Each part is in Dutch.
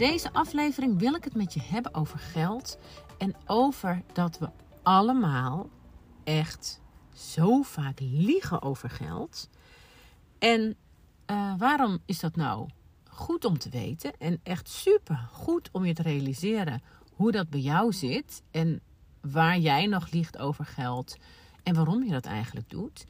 Deze aflevering wil ik het met je hebben over geld en over dat we allemaal echt zo vaak liegen over geld. En uh, waarom is dat nou goed om te weten en echt super goed om je te realiseren hoe dat bij jou zit en waar jij nog liegt over geld en waarom je dat eigenlijk doet,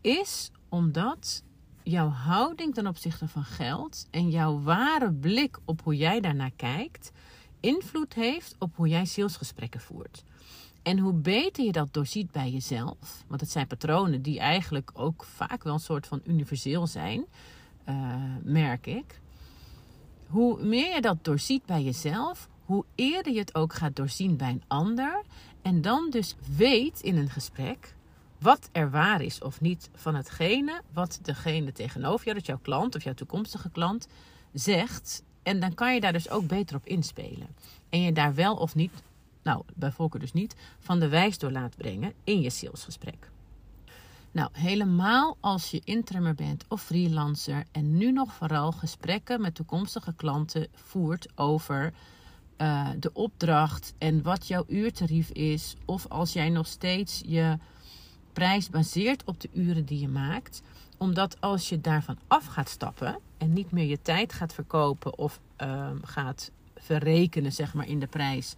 is omdat jouw houding ten opzichte van geld en jouw ware blik op hoe jij daarnaar kijkt, invloed heeft op hoe jij salesgesprekken voert. En hoe beter je dat doorziet bij jezelf, want het zijn patronen die eigenlijk ook vaak wel een soort van universeel zijn, uh, merk ik. Hoe meer je dat doorziet bij jezelf, hoe eerder je het ook gaat doorzien bij een ander. En dan dus weet in een gesprek wat er waar is of niet van hetgene wat degene tegenover jou, dat jouw klant of jouw toekomstige klant, zegt. En dan kan je daar dus ook beter op inspelen. En je daar wel of niet, nou bij voorkeur dus niet, van de wijs door laat brengen in je salesgesprek. Nou, helemaal als je interimmer bent of freelancer en nu nog vooral gesprekken met toekomstige klanten voert over uh, de opdracht en wat jouw uurtarief is, of als jij nog steeds je prijs baseert op de uren die je maakt, omdat als je daarvan af gaat stappen en niet meer je tijd gaat verkopen of uh, gaat verrekenen zeg maar in de prijs,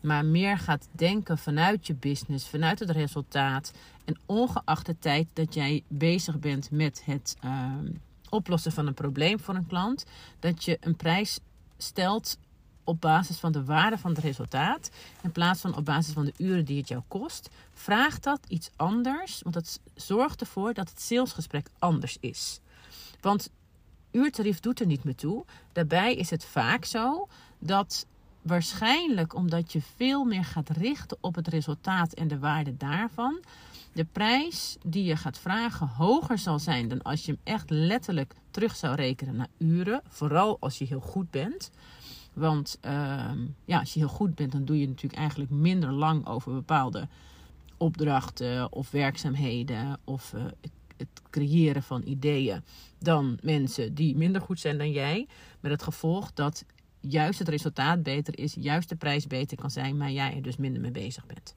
maar meer gaat denken vanuit je business, vanuit het resultaat en ongeacht de tijd dat jij bezig bent met het uh, oplossen van een probleem voor een klant, dat je een prijs stelt op basis van de waarde van het resultaat, in plaats van op basis van de uren die het jou kost, vraagt dat iets anders, want dat zorgt ervoor dat het salesgesprek anders is. Want uurtarief doet er niet meer toe. Daarbij is het vaak zo dat waarschijnlijk omdat je veel meer gaat richten op het resultaat en de waarde daarvan, de prijs die je gaat vragen hoger zal zijn dan als je hem echt letterlijk terug zou rekenen naar uren, vooral als je heel goed bent. Want uh, ja, als je heel goed bent, dan doe je natuurlijk eigenlijk minder lang over bepaalde opdrachten of werkzaamheden of uh, het creëren van ideeën dan mensen die minder goed zijn dan jij. Met het gevolg dat juist het resultaat beter is, juist de prijs beter kan zijn, maar jij er dus minder mee bezig bent.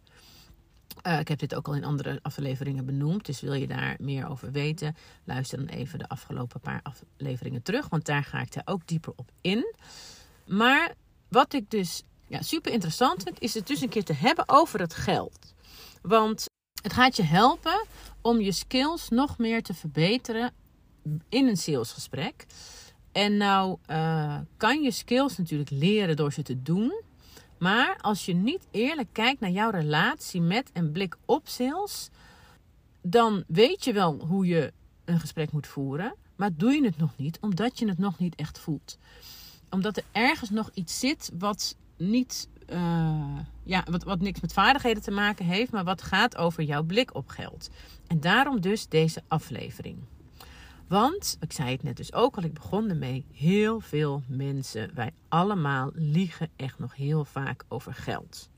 Uh, ik heb dit ook al in andere afleveringen benoemd, dus wil je daar meer over weten, luister dan even de afgelopen paar afleveringen terug, want daar ga ik daar ook dieper op in. Maar wat ik dus ja, super interessant vind, is het dus een keer te hebben over het geld. Want het gaat je helpen om je skills nog meer te verbeteren in een salesgesprek. En nou uh, kan je skills natuurlijk leren door ze te doen. Maar als je niet eerlijk kijkt naar jouw relatie met en blik op sales, dan weet je wel hoe je een gesprek moet voeren. Maar doe je het nog niet, omdat je het nog niet echt voelt omdat er ergens nog iets zit wat niet. Uh, ja, wat, wat niks met vaardigheden te maken heeft, maar wat gaat over jouw blik op geld. En daarom dus deze aflevering. Want, ik zei het net dus ook al, ik begon ermee, heel veel mensen, wij allemaal liegen echt nog heel vaak over geld.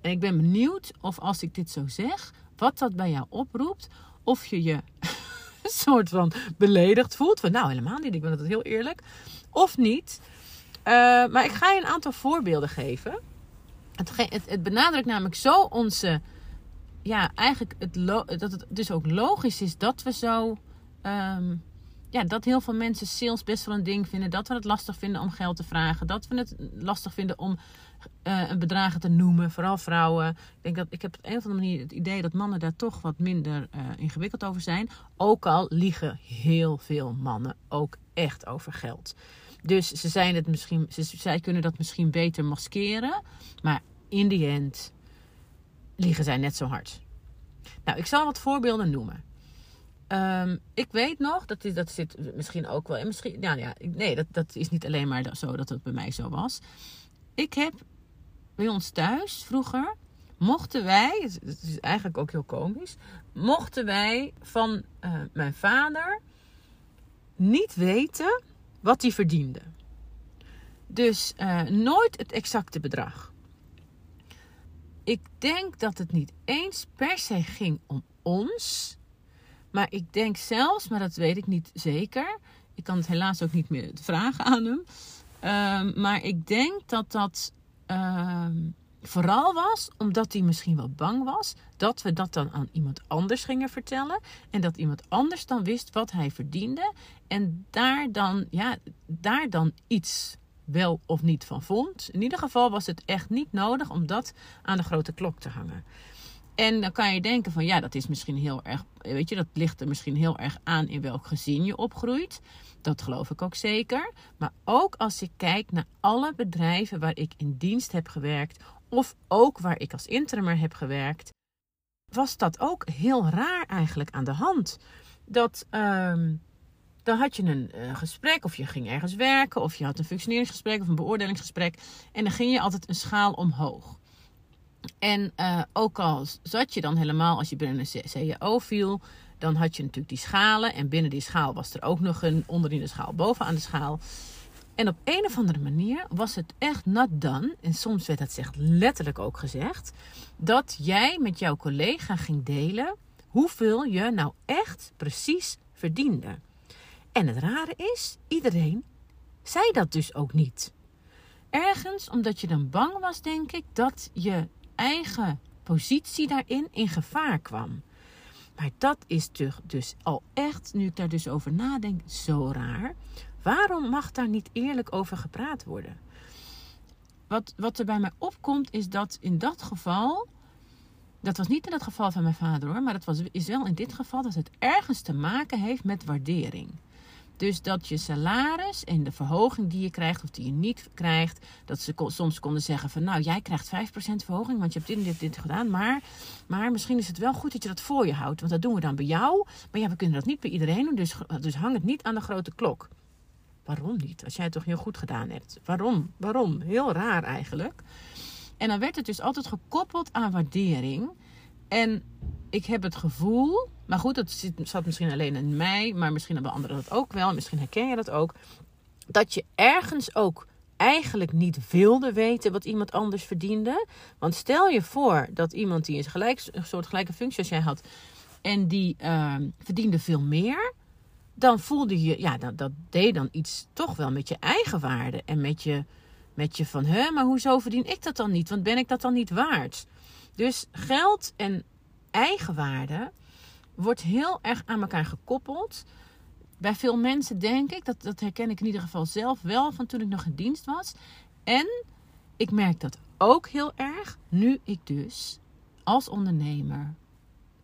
En ik ben benieuwd of als ik dit zo zeg, wat dat bij jou oproept. Of je je soort van beledigd voelt. Nou, helemaal niet, ik ben het heel eerlijk of niet. Uh, maar ik ga je een aantal voorbeelden geven. Het, het, benadrukt namelijk zo onze. Ja, eigenlijk het dat het dus ook logisch is dat we zo. Um, ja, dat heel veel mensen sales best wel een ding vinden. Dat we het lastig vinden om geld te vragen. Dat we het lastig vinden om uh, een bedragen te noemen. Vooral vrouwen. Ik denk dat ik heb op een of andere manier het idee dat mannen daar toch wat minder uh, ingewikkeld over zijn. Ook al liegen heel veel mannen ook echt over geld. Dus ze, zijn het misschien, ze, zij kunnen dat misschien beter maskeren. Maar in die end liegen zij net zo hard. Nou, ik zal wat voorbeelden noemen. Um, ik weet nog, dat, dat zit misschien ook wel. En misschien, ja, ja, nee, dat, dat is niet alleen maar zo dat het bij mij zo was. Ik heb bij ons thuis vroeger, mochten wij, het is eigenlijk ook heel komisch, mochten wij van uh, mijn vader niet weten wat hij verdiende. Dus uh, nooit het exacte bedrag. Ik denk dat het niet eens per se ging om ons. Maar ik denk zelfs, maar dat weet ik niet zeker. Ik kan het helaas ook niet meer vragen aan hem. Ehm, maar ik denk dat dat ehm, vooral was omdat hij misschien wel bang was dat we dat dan aan iemand anders gingen vertellen. En dat iemand anders dan wist wat hij verdiende. En daar dan, ja, daar dan iets wel of niet van vond. In ieder geval was het echt niet nodig om dat aan de grote klok te hangen. En dan kan je denken van ja, dat is misschien heel erg, weet je, dat ligt er misschien heel erg aan in welk gezin je opgroeit. Dat geloof ik ook zeker. Maar ook als ik kijk naar alle bedrijven waar ik in dienst heb gewerkt, of ook waar ik als interimmer heb gewerkt, was dat ook heel raar eigenlijk aan de hand. Dat um, dan had je een uh, gesprek, of je ging ergens werken, of je had een functioneringsgesprek of een beoordelingsgesprek. En dan ging je altijd een schaal omhoog. En uh, ook al zat je dan helemaal, als je binnen een CEO viel, dan had je natuurlijk die schalen. En binnen die schaal was er ook nog een onderin de schaal, bovenaan de schaal. En op een of andere manier was het echt not done. En soms werd dat echt letterlijk ook gezegd. Dat jij met jouw collega ging delen hoeveel je nou echt precies verdiende. En het rare is, iedereen zei dat dus ook niet. Ergens omdat je dan bang was, denk ik, dat je eigen positie daarin in gevaar kwam. Maar dat is dus al echt, nu ik daar dus over nadenk, zo raar. Waarom mag daar niet eerlijk over gepraat worden? Wat, wat er bij mij opkomt is dat in dat geval, dat was niet in het geval van mijn vader hoor, maar dat was, is wel in dit geval dat het ergens te maken heeft met waardering. Dus dat je salaris en de verhoging die je krijgt of die je niet krijgt, dat ze soms konden zeggen van nou jij krijgt 5% verhoging, want je hebt dit en dit, dit gedaan, maar, maar misschien is het wel goed dat je dat voor je houdt, want dat doen we dan bij jou, maar ja we kunnen dat niet bij iedereen doen, dus, dus hang het niet aan de grote klok. Waarom niet? Als jij het toch heel goed gedaan hebt. Waarom? Waarom? Heel raar eigenlijk. En dan werd het dus altijd gekoppeld aan waardering. En ik heb het gevoel, maar goed, dat zat misschien alleen in mij, maar misschien hebben anderen dat ook wel, misschien herken je dat ook, dat je ergens ook eigenlijk niet wilde weten wat iemand anders verdiende. Want stel je voor dat iemand die een, gelijk, een soort gelijke functie als jij had en die uh, verdiende veel meer, dan voelde je, ja, dat, dat deed dan iets toch wel met je eigen waarde en met je, met je van, hè, maar hoezo verdien ik dat dan niet? Want ben ik dat dan niet waard? Dus geld en eigenwaarde wordt heel erg aan elkaar gekoppeld. Bij veel mensen denk ik, dat, dat herken ik in ieder geval zelf wel van toen ik nog in dienst was. En ik merk dat ook heel erg nu ik dus als ondernemer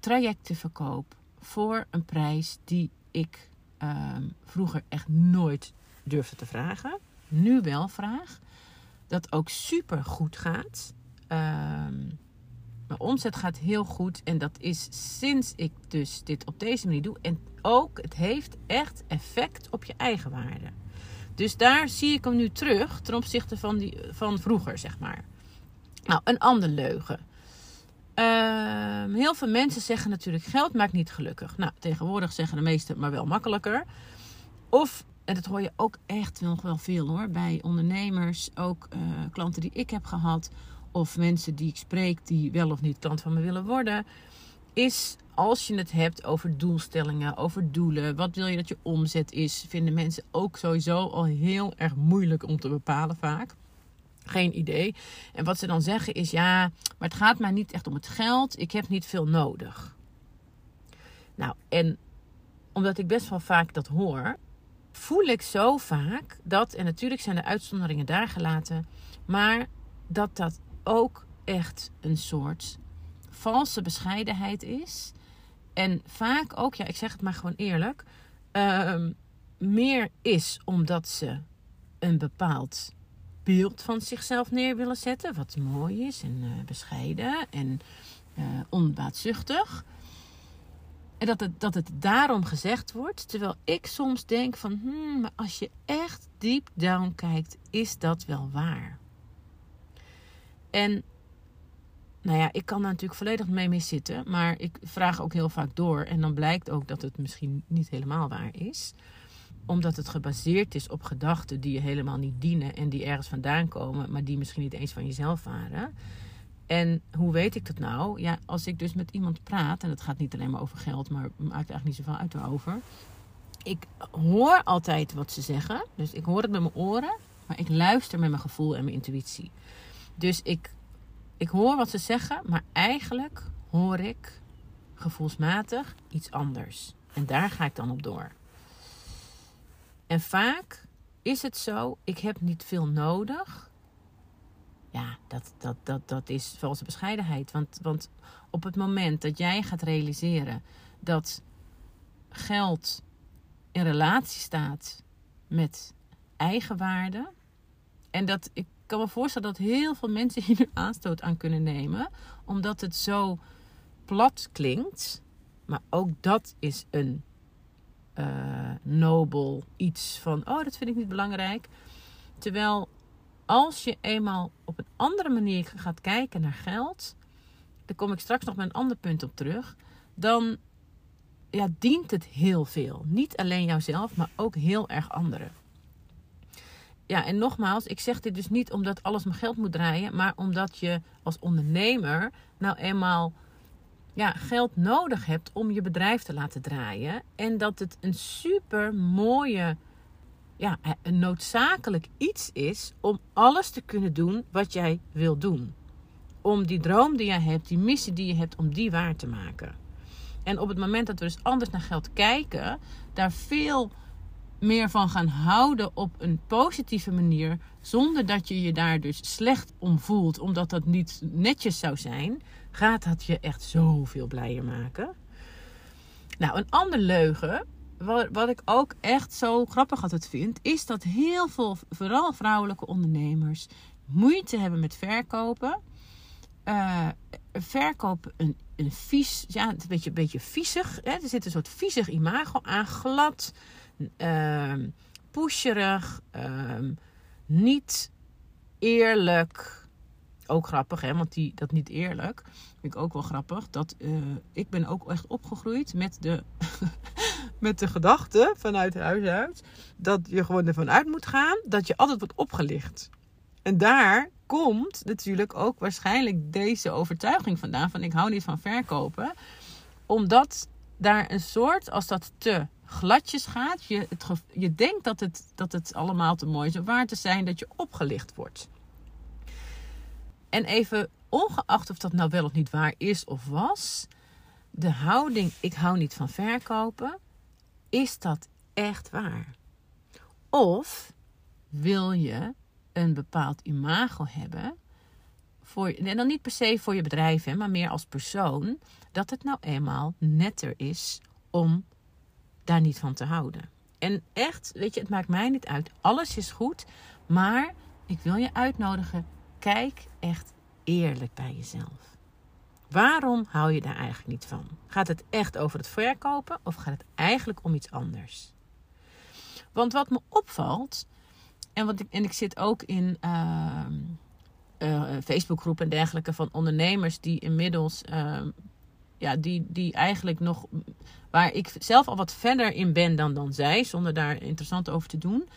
trajecten verkoop voor een prijs die ik ehm, vroeger echt nooit durfde te vragen. Nu wel vraag. Dat ook super goed gaat. Ehm, mijn omzet gaat heel goed. En dat is sinds ik dus dit op deze manier doe. En ook, het heeft echt effect op je eigen waarde. Dus daar zie ik hem nu terug ten opzichte van, die, van vroeger, zeg maar. Nou, een andere leugen. Uh, heel veel mensen zeggen natuurlijk: geld maakt niet gelukkig. Nou, tegenwoordig zeggen de meesten, maar wel makkelijker. Of, en dat hoor je ook echt nog wel veel hoor, bij ondernemers, ook uh, klanten die ik heb gehad of mensen die ik spreek die wel of niet klant van me willen worden, is als je het hebt over doelstellingen, over doelen, wat wil je dat je omzet is, vinden mensen ook sowieso al heel erg moeilijk om te bepalen vaak. Geen idee. En wat ze dan zeggen is ja, maar het gaat mij niet echt om het geld, ik heb niet veel nodig. Nou, en omdat ik best wel vaak dat hoor, voel ik zo vaak dat, en natuurlijk zijn de uitzonderingen daar gelaten, maar dat dat ook echt een soort valse bescheidenheid is. En vaak ook, ja, ik zeg het maar gewoon eerlijk, uh, meer is omdat ze een bepaald beeld van zichzelf neer willen zetten, wat mooi is en uh, bescheiden en uh, onbaatzuchtig. En dat het, dat het daarom gezegd wordt. Terwijl ik soms denk van, hmm, maar als je echt deep down kijkt, is dat wel waar? En nou ja, ik kan daar natuurlijk volledig mee mee zitten. Maar ik vraag ook heel vaak door. En dan blijkt ook dat het misschien niet helemaal waar is. Omdat het gebaseerd is op gedachten die je helemaal niet dienen. En die ergens vandaan komen. Maar die misschien niet eens van jezelf waren. En hoe weet ik dat nou? Ja, als ik dus met iemand praat. En het gaat niet alleen maar over geld. Maar maakt eigenlijk niet zoveel uit erover. Ik hoor altijd wat ze zeggen. Dus ik hoor het met mijn oren. maar ik luister met mijn gevoel en mijn intuïtie. Dus ik, ik hoor wat ze zeggen, maar eigenlijk hoor ik gevoelsmatig iets anders. En daar ga ik dan op door. En vaak is het zo, ik heb niet veel nodig. Ja, dat, dat, dat, dat is valse bescheidenheid. Want, want op het moment dat jij gaat realiseren dat geld in relatie staat met eigenwaarde. En dat ik kan me voorstellen dat heel veel mensen hier aanstoot aan kunnen nemen, omdat het zo plat klinkt. Maar ook dat is een uh, nobel iets van, oh, dat vind ik niet belangrijk. Terwijl als je eenmaal op een andere manier gaat kijken naar geld, daar kom ik straks nog met een ander punt op terug, dan ja, dient het heel veel. Niet alleen jouzelf, maar ook heel erg anderen. Ja, en nogmaals, ik zeg dit dus niet omdat alles om geld moet draaien, maar omdat je als ondernemer nou eenmaal ja, geld nodig hebt om je bedrijf te laten draaien. En dat het een super mooie, ja, een noodzakelijk iets is om alles te kunnen doen wat jij wil doen. Om die droom die jij hebt, die missie die je hebt, om die waar te maken. En op het moment dat we dus anders naar geld kijken, daar veel meer van gaan houden op een positieve manier, zonder dat je je daar dus slecht om voelt, omdat dat niet netjes zou zijn, gaat dat je echt zoveel blijer maken. Nou, een andere leugen, wat, wat ik ook echt zo grappig altijd vind, is dat heel veel, vooral vrouwelijke ondernemers, moeite hebben met verkopen. Uh, verkopen een, een vies, ja, een beetje, beetje viezig. Hè? Er zit een soort viezig imago aan, glad, uh, niet eerlijk. Ook grappig, hè? want die, dat niet eerlijk vind ik ook wel grappig. Dat, uh, ik ben ook echt opgegroeid met de, met de gedachte vanuit huis uit dat je gewoon ervan uit moet gaan dat je altijd wordt opgelicht. En daar komt natuurlijk ook waarschijnlijk deze overtuiging vandaan van ik hou niet van verkopen. Omdat daar een soort, als dat te gladjes gaat, je, het, je denkt dat het, dat het allemaal te mooi is om waar te zijn, dat je opgelicht wordt. En even ongeacht of dat nou wel of niet waar is of was, de houding ik hou niet van verkopen, is dat echt waar? Of wil je een bepaald imago hebben. Voor, en dan niet per se voor je bedrijf, hè, maar meer als persoon. Dat het nou eenmaal netter is om daar niet van te houden. En echt, weet je, het maakt mij niet uit. Alles is goed. Maar ik wil je uitnodigen. Kijk echt eerlijk bij jezelf. Waarom hou je daar eigenlijk niet van? Gaat het echt over het verkopen of gaat het eigenlijk om iets anders? Want wat me opvalt, en, wat ik, en ik zit ook in uh, uh, Facebookgroepen en dergelijke van ondernemers die inmiddels, uh, ja, die, die eigenlijk nog, waar ik zelf al wat verder in ben dan, dan zij, zonder daar interessant over te doen.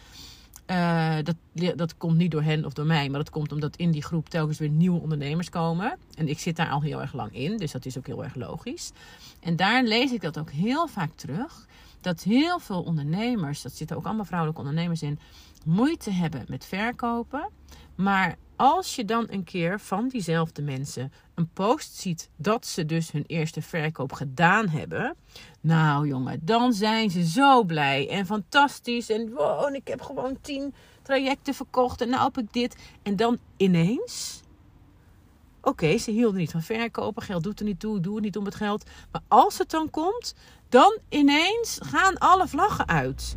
Uh, dat, dat komt niet door hen of door mij, maar dat komt omdat in die groep telkens weer nieuwe ondernemers komen. En ik zit daar al heel erg lang in, dus dat is ook heel erg logisch. En daar lees ik dat ook heel vaak terug. Dat heel veel ondernemers, dat zitten ook allemaal vrouwelijke ondernemers in, moeite hebben met verkopen. Maar als je dan een keer van diezelfde mensen een post ziet dat ze dus hun eerste verkoop gedaan hebben. Nou jongen, dan zijn ze zo blij en fantastisch. En wow, ik heb gewoon tien trajecten verkocht en nou heb ik dit. En dan ineens. Oké, ze hielden niet van verkopen. Geld doet er niet toe. Doe het niet om het geld. Maar als het dan komt, dan ineens gaan alle vlaggen uit.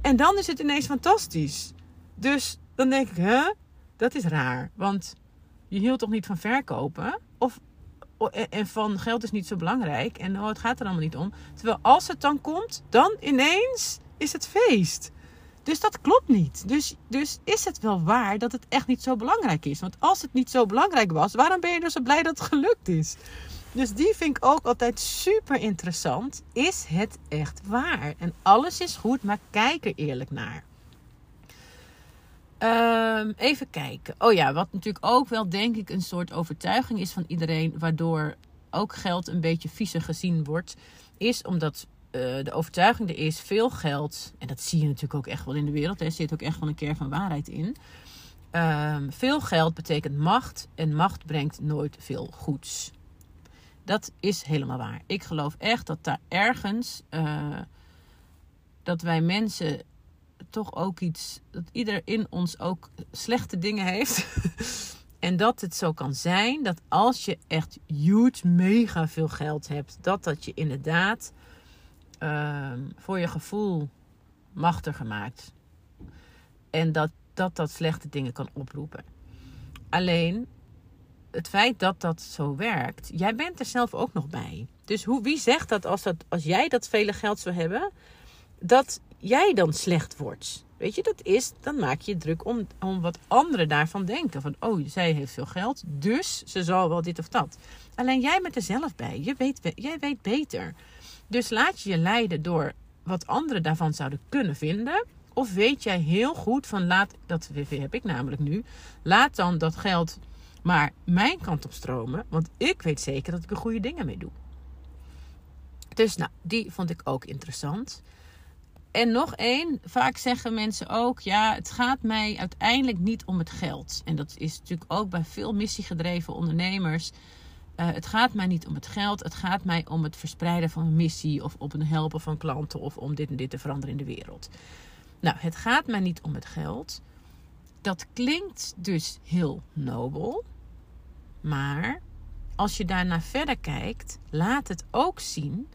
En dan is het ineens fantastisch. Dus dan denk ik, hè, dat is raar. Want je hield toch niet van verkopen? Of, en van geld is niet zo belangrijk. En oh, het gaat er allemaal niet om. Terwijl als het dan komt, dan ineens is het feest. Dus dat klopt niet. Dus, dus is het wel waar dat het echt niet zo belangrijk is? Want als het niet zo belangrijk was, waarom ben je dan zo blij dat het gelukt is? Dus die vind ik ook altijd super interessant. Is het echt waar? En alles is goed, maar kijk er eerlijk naar. Um, even kijken. Oh ja, wat natuurlijk ook wel denk ik een soort overtuiging is van iedereen, waardoor ook geld een beetje vieze gezien wordt, is omdat de overtuiging er is, veel geld, en dat zie je natuurlijk ook echt wel in de wereld, er zit ook echt wel een keer van waarheid in. Ehm, veel geld betekent macht en macht brengt nooit veel goeds. Dat is helemaal waar. Ik geloof echt dat daar ergens, uh, dat wij mensen toch ook iets, dat ieder in ons ook slechte dingen heeft. en dat het zo kan zijn dat als je echt huge, mega veel geld hebt, dat dat je inderdaad uh, voor je gevoel machtiger maakt. En dat, dat dat slechte dingen kan oproepen. Alleen het feit dat dat zo werkt, jij bent er zelf ook nog bij. Dus hoe, wie zegt dat als, dat als jij dat vele geld zou hebben, dat jij dan slecht wordt? Weet je, dat is, dan maak je druk om, om wat anderen daarvan denken. Van, oh, zij heeft veel geld, dus ze zal wel dit of dat. Alleen jij bent er zelf bij. Je weet, jij weet beter. Dus laat je je leiden door wat anderen daarvan zouden kunnen vinden. Of weet jij heel goed van laat, dat heb ik namelijk nu, laat dan dat geld maar mijn kant op stromen, want ik weet zeker dat ik er goede dingen mee doe. Dus nou, die vond ik ook interessant. En nog één, vaak zeggen mensen ook, ja, het gaat mij uiteindelijk niet om het geld. En dat is natuurlijk ook bij veel missiegedreven ondernemers. Uh, het gaat mij niet om het geld, het gaat mij om het verspreiden van een missie of op een helpen van klanten of om dit en dit te veranderen in de wereld. Nou, het gaat mij niet om het geld. Dat klinkt dus heel nobel. Maar als je daarna verder kijkt, laat het ook zien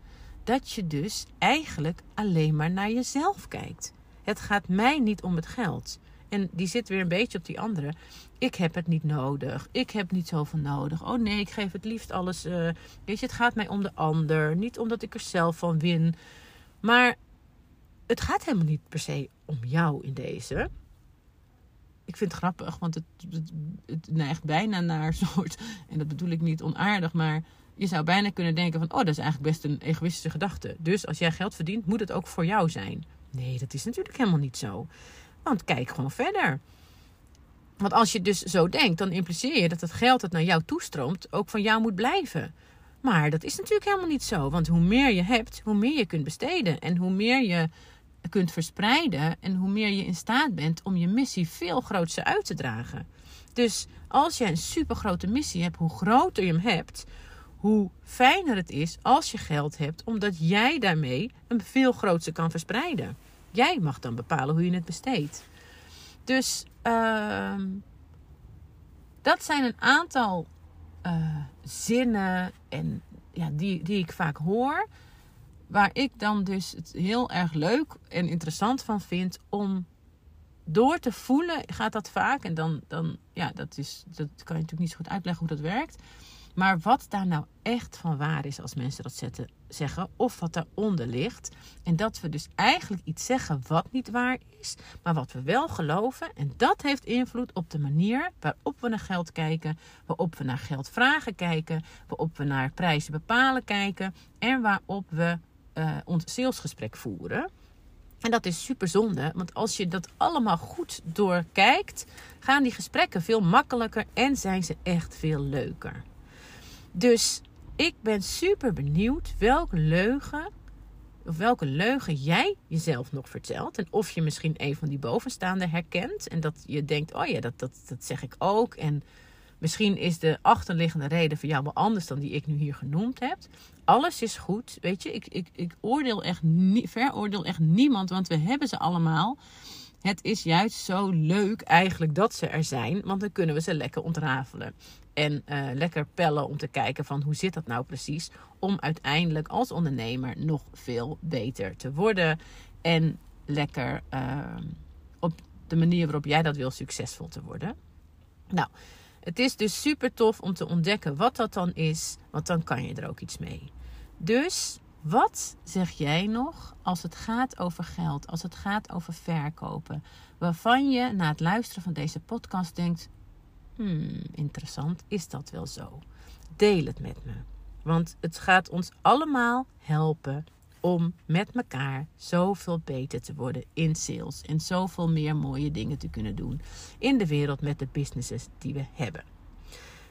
dat je dus eigenlijk alleen maar naar jezelf kijkt. Het gaat mij niet om het geld. En die zit weer een beetje op die andere. Ik heb het niet nodig. Ik heb niet zoveel nodig. Oh nee, ik geef het liefst alles. Uh, weet je, het gaat mij om de ander. Niet omdat ik er zelf van win. Maar het gaat helemaal niet per se om jou in deze ik vind het grappig, want het, het, neigt bijna naar soort. En dat bedoel ik niet onaardig, maar je zou bijna kunnen denken: van, oh, dat is eigenlijk best een egoïstische gedachte. Dus als jij geld verdient, moet het ook voor jou zijn. Nee, dat is natuurlijk helemaal niet zo. Want kijk gewoon verder. Want als je dus zo denkt, dan impliceer je dat het geld dat naar jou toestroomt ook van jou moet blijven. Maar dat is natuurlijk helemaal niet zo. Want hoe meer je hebt, hoe meer je kunt besteden. En hoe meer je kunt verspreiden en hoe meer je in staat bent om je missie veel groter uit te dragen. Dus als je een supergrote missie hebt, hoe groter je hem hebt, hoe fijner het is als je geld hebt, omdat jij daarmee een veel groter kan verspreiden. Jij mag dan bepalen hoe je het besteedt. Dus uh, dat zijn een aantal uh, zinnen en, ja, die, die ik vaak hoor. Waar ik dan dus het heel erg leuk en interessant van vind om door te voelen, gaat dat vaak. En dan, dan ja, dat, is, dat kan je natuurlijk niet zo goed uitleggen hoe dat werkt. Maar wat daar nou echt van waar is als mensen dat zetten, zeggen, of wat daaronder ligt. En dat we dus eigenlijk iets zeggen wat niet waar is, maar wat we wel geloven. En dat heeft invloed op de manier waarop we naar geld kijken, waarop we naar geldvragen kijken, waarop we naar prijzen bepalen kijken en waarop we uh, ons salesgesprek voeren. En dat is super zonde, want als je dat allemaal goed doorkijkt, gaan die gesprekken veel makkelijker en zijn ze echt veel leuker. Dus ik ben super benieuwd welke leugen, of welke leugen jij jezelf nog vertelt. En of je misschien een van die bovenstaande herkent. En dat je denkt, oh ja, dat, dat, dat zeg ik ook. En Misschien is de achterliggende reden voor jou wel anders dan die ik nu hier genoemd heb. Alles is goed, weet je. Ik, ik, ik oordeel echt niet, veroordeel echt niemand, want we hebben ze allemaal. Het is juist zo leuk eigenlijk dat ze er zijn, want dan kunnen we ze lekker ontrafelen. En uh, lekker pellen om te kijken van hoe zit dat nou precies. Om uiteindelijk als ondernemer nog veel beter te worden. En lekker uh, op de manier waarop jij dat wil succesvol te worden. Nou, het is dus super tof om te ontdekken wat dat dan is, want dan kan je er ook iets mee. Dus wat zeg jij nog als het gaat over geld, als het gaat over verkopen, waarvan je na het luisteren van deze podcast denkt: hmm, interessant, is dat wel zo? Deel het met me, want het gaat ons allemaal helpen om met elkaar zoveel beter te worden in sales en zoveel meer mooie dingen te kunnen doen in de wereld met de businesses die we hebben.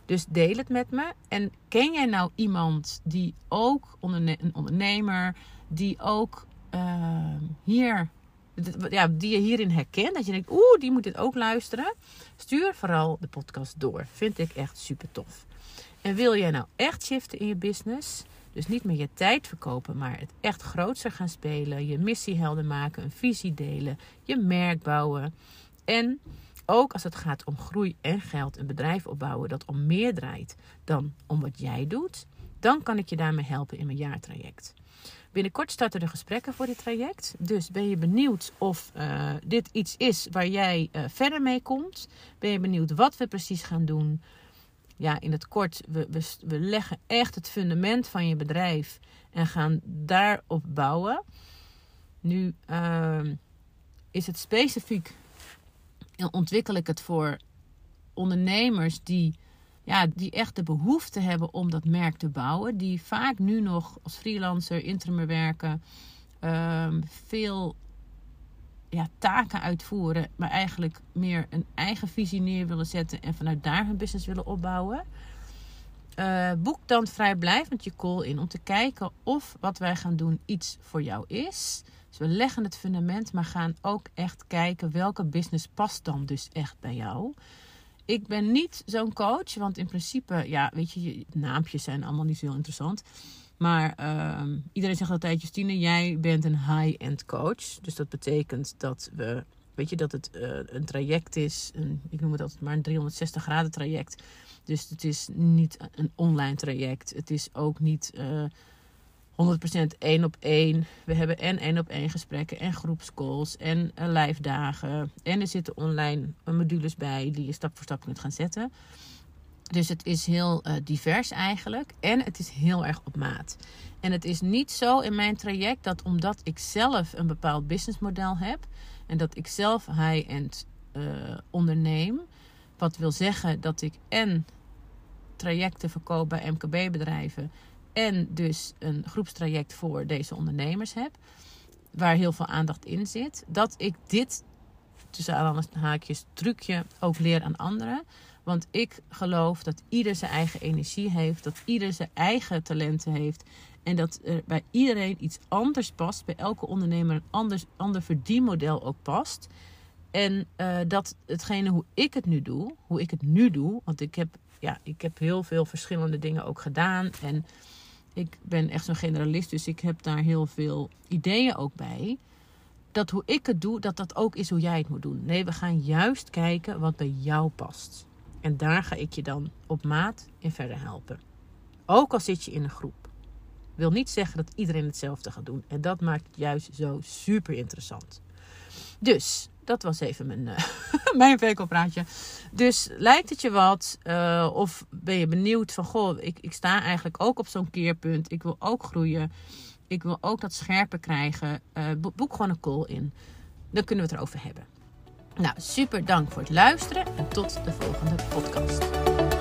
Dus deel het met me. En ken jij nou iemand die ook een ondernemer die ook uh, hier, ja, die je hierin herkent. Dat je denkt, oeh, die moet dit ook luisteren. Stuur vooral de podcast door. Vind ik echt super tof. En wil jij nou echt shiften in je business? Dus niet meer je tijd verkopen, maar het echt grootser gaan spelen. Je missie helder maken, een visie delen, je merk bouwen. En ook als het gaat om groei en geld, een bedrijf opbouwen dat om meer draait dan om wat jij doet, dan kan ik je daarmee helpen in mijn jaartraject. Binnenkort starten de gesprekken voor dit traject. Dus ben je benieuwd of uh, dit iets is waar jij uh, verder mee komt? Ben je benieuwd wat we precies gaan doen? Ja, in het kort, we, we, leggen echt het fundament van je bedrijf en gaan daarop bouwen. Nu uh, is het specifiek, ontwikkel ik het voor ondernemers die ja, die echt de behoefte hebben om dat merk te bouwen. Die vaak nu nog als freelancer, interim werken. Um, veel ja, taken uitvoeren. Maar eigenlijk meer een eigen visie neer willen zetten. En vanuit daar hun business willen opbouwen. Uh, boek dan vrijblijvend je call in om te kijken of wat wij gaan doen iets voor jou is. Dus we leggen het fundament, maar gaan ook echt kijken welke business past dan dus echt bij jou ik ben niet zo'n coach, want in principe, ja, weet je, naampjes zijn allemaal niet zo heel interessant. Maar uh, iedereen zegt altijd, Justine, jij bent een high-end coach. Dus dat betekent dat we, weet je, dat het uh, een traject is. Een, ik noem het altijd maar een 360 graden traject. Dus het is niet een online traject. Het is ook niet uh, 100% één op één. We hebben en één op één gesprekken en groepscalls en uh, live dagen. En er zitten online modules bij die je stap voor stap kunt gaan zetten. Dus het is heel uh, divers eigenlijk. En het is heel erg op maat. En het is niet zo in mijn traject dat omdat ik zelf een bepaald businessmodel heb. En dat ik zelf high-end uh, onderneem. Wat wil zeggen dat ik en trajecten verkoop bij MKB-bedrijven en dus een groepstraject voor deze ondernemers heb, waar heel veel aandacht in zit, dat ik dit tussen haakjes trucje ook leer aan anderen. Want ik geloof dat ieder zijn eigen energie heeft, dat ieder zijn eigen talenten heeft. En dat er bij iedereen iets anders past, bij elke ondernemer een anders, ander verdienmodel ook past. En uh, dat hetgene hoe ik het nu doe, hoe ik het nu doe, want ik heb, ja, ik heb heel veel verschillende dingen ook gedaan. En ik ben echt zo'n generalist, dus ik heb daar heel veel ideeën ook bij. Dat hoe ik het doe, dat dat ook is hoe jij het moet doen. Nee, we gaan juist kijken wat bij jou past. En daar ga ik je dan op maat in verder helpen. Ook al zit je in een groep. Wil niet zeggen dat iedereen hetzelfde gaat doen. En dat maakt het juist zo super interessant. Dus dat was even mijn, uh, mijn verkooppraatje. Dus lijkt het je wat? Uh, of ben je benieuwd van, goh, ik, ik sta eigenlijk ook op zo'n keerpunt. Ik wil ook groeien. Ik wil ook dat scherper krijgen. Uh, boek gewoon een call in. Dan kunnen we het erover hebben. Nou, super dank voor het luisteren en tot de volgende podcast.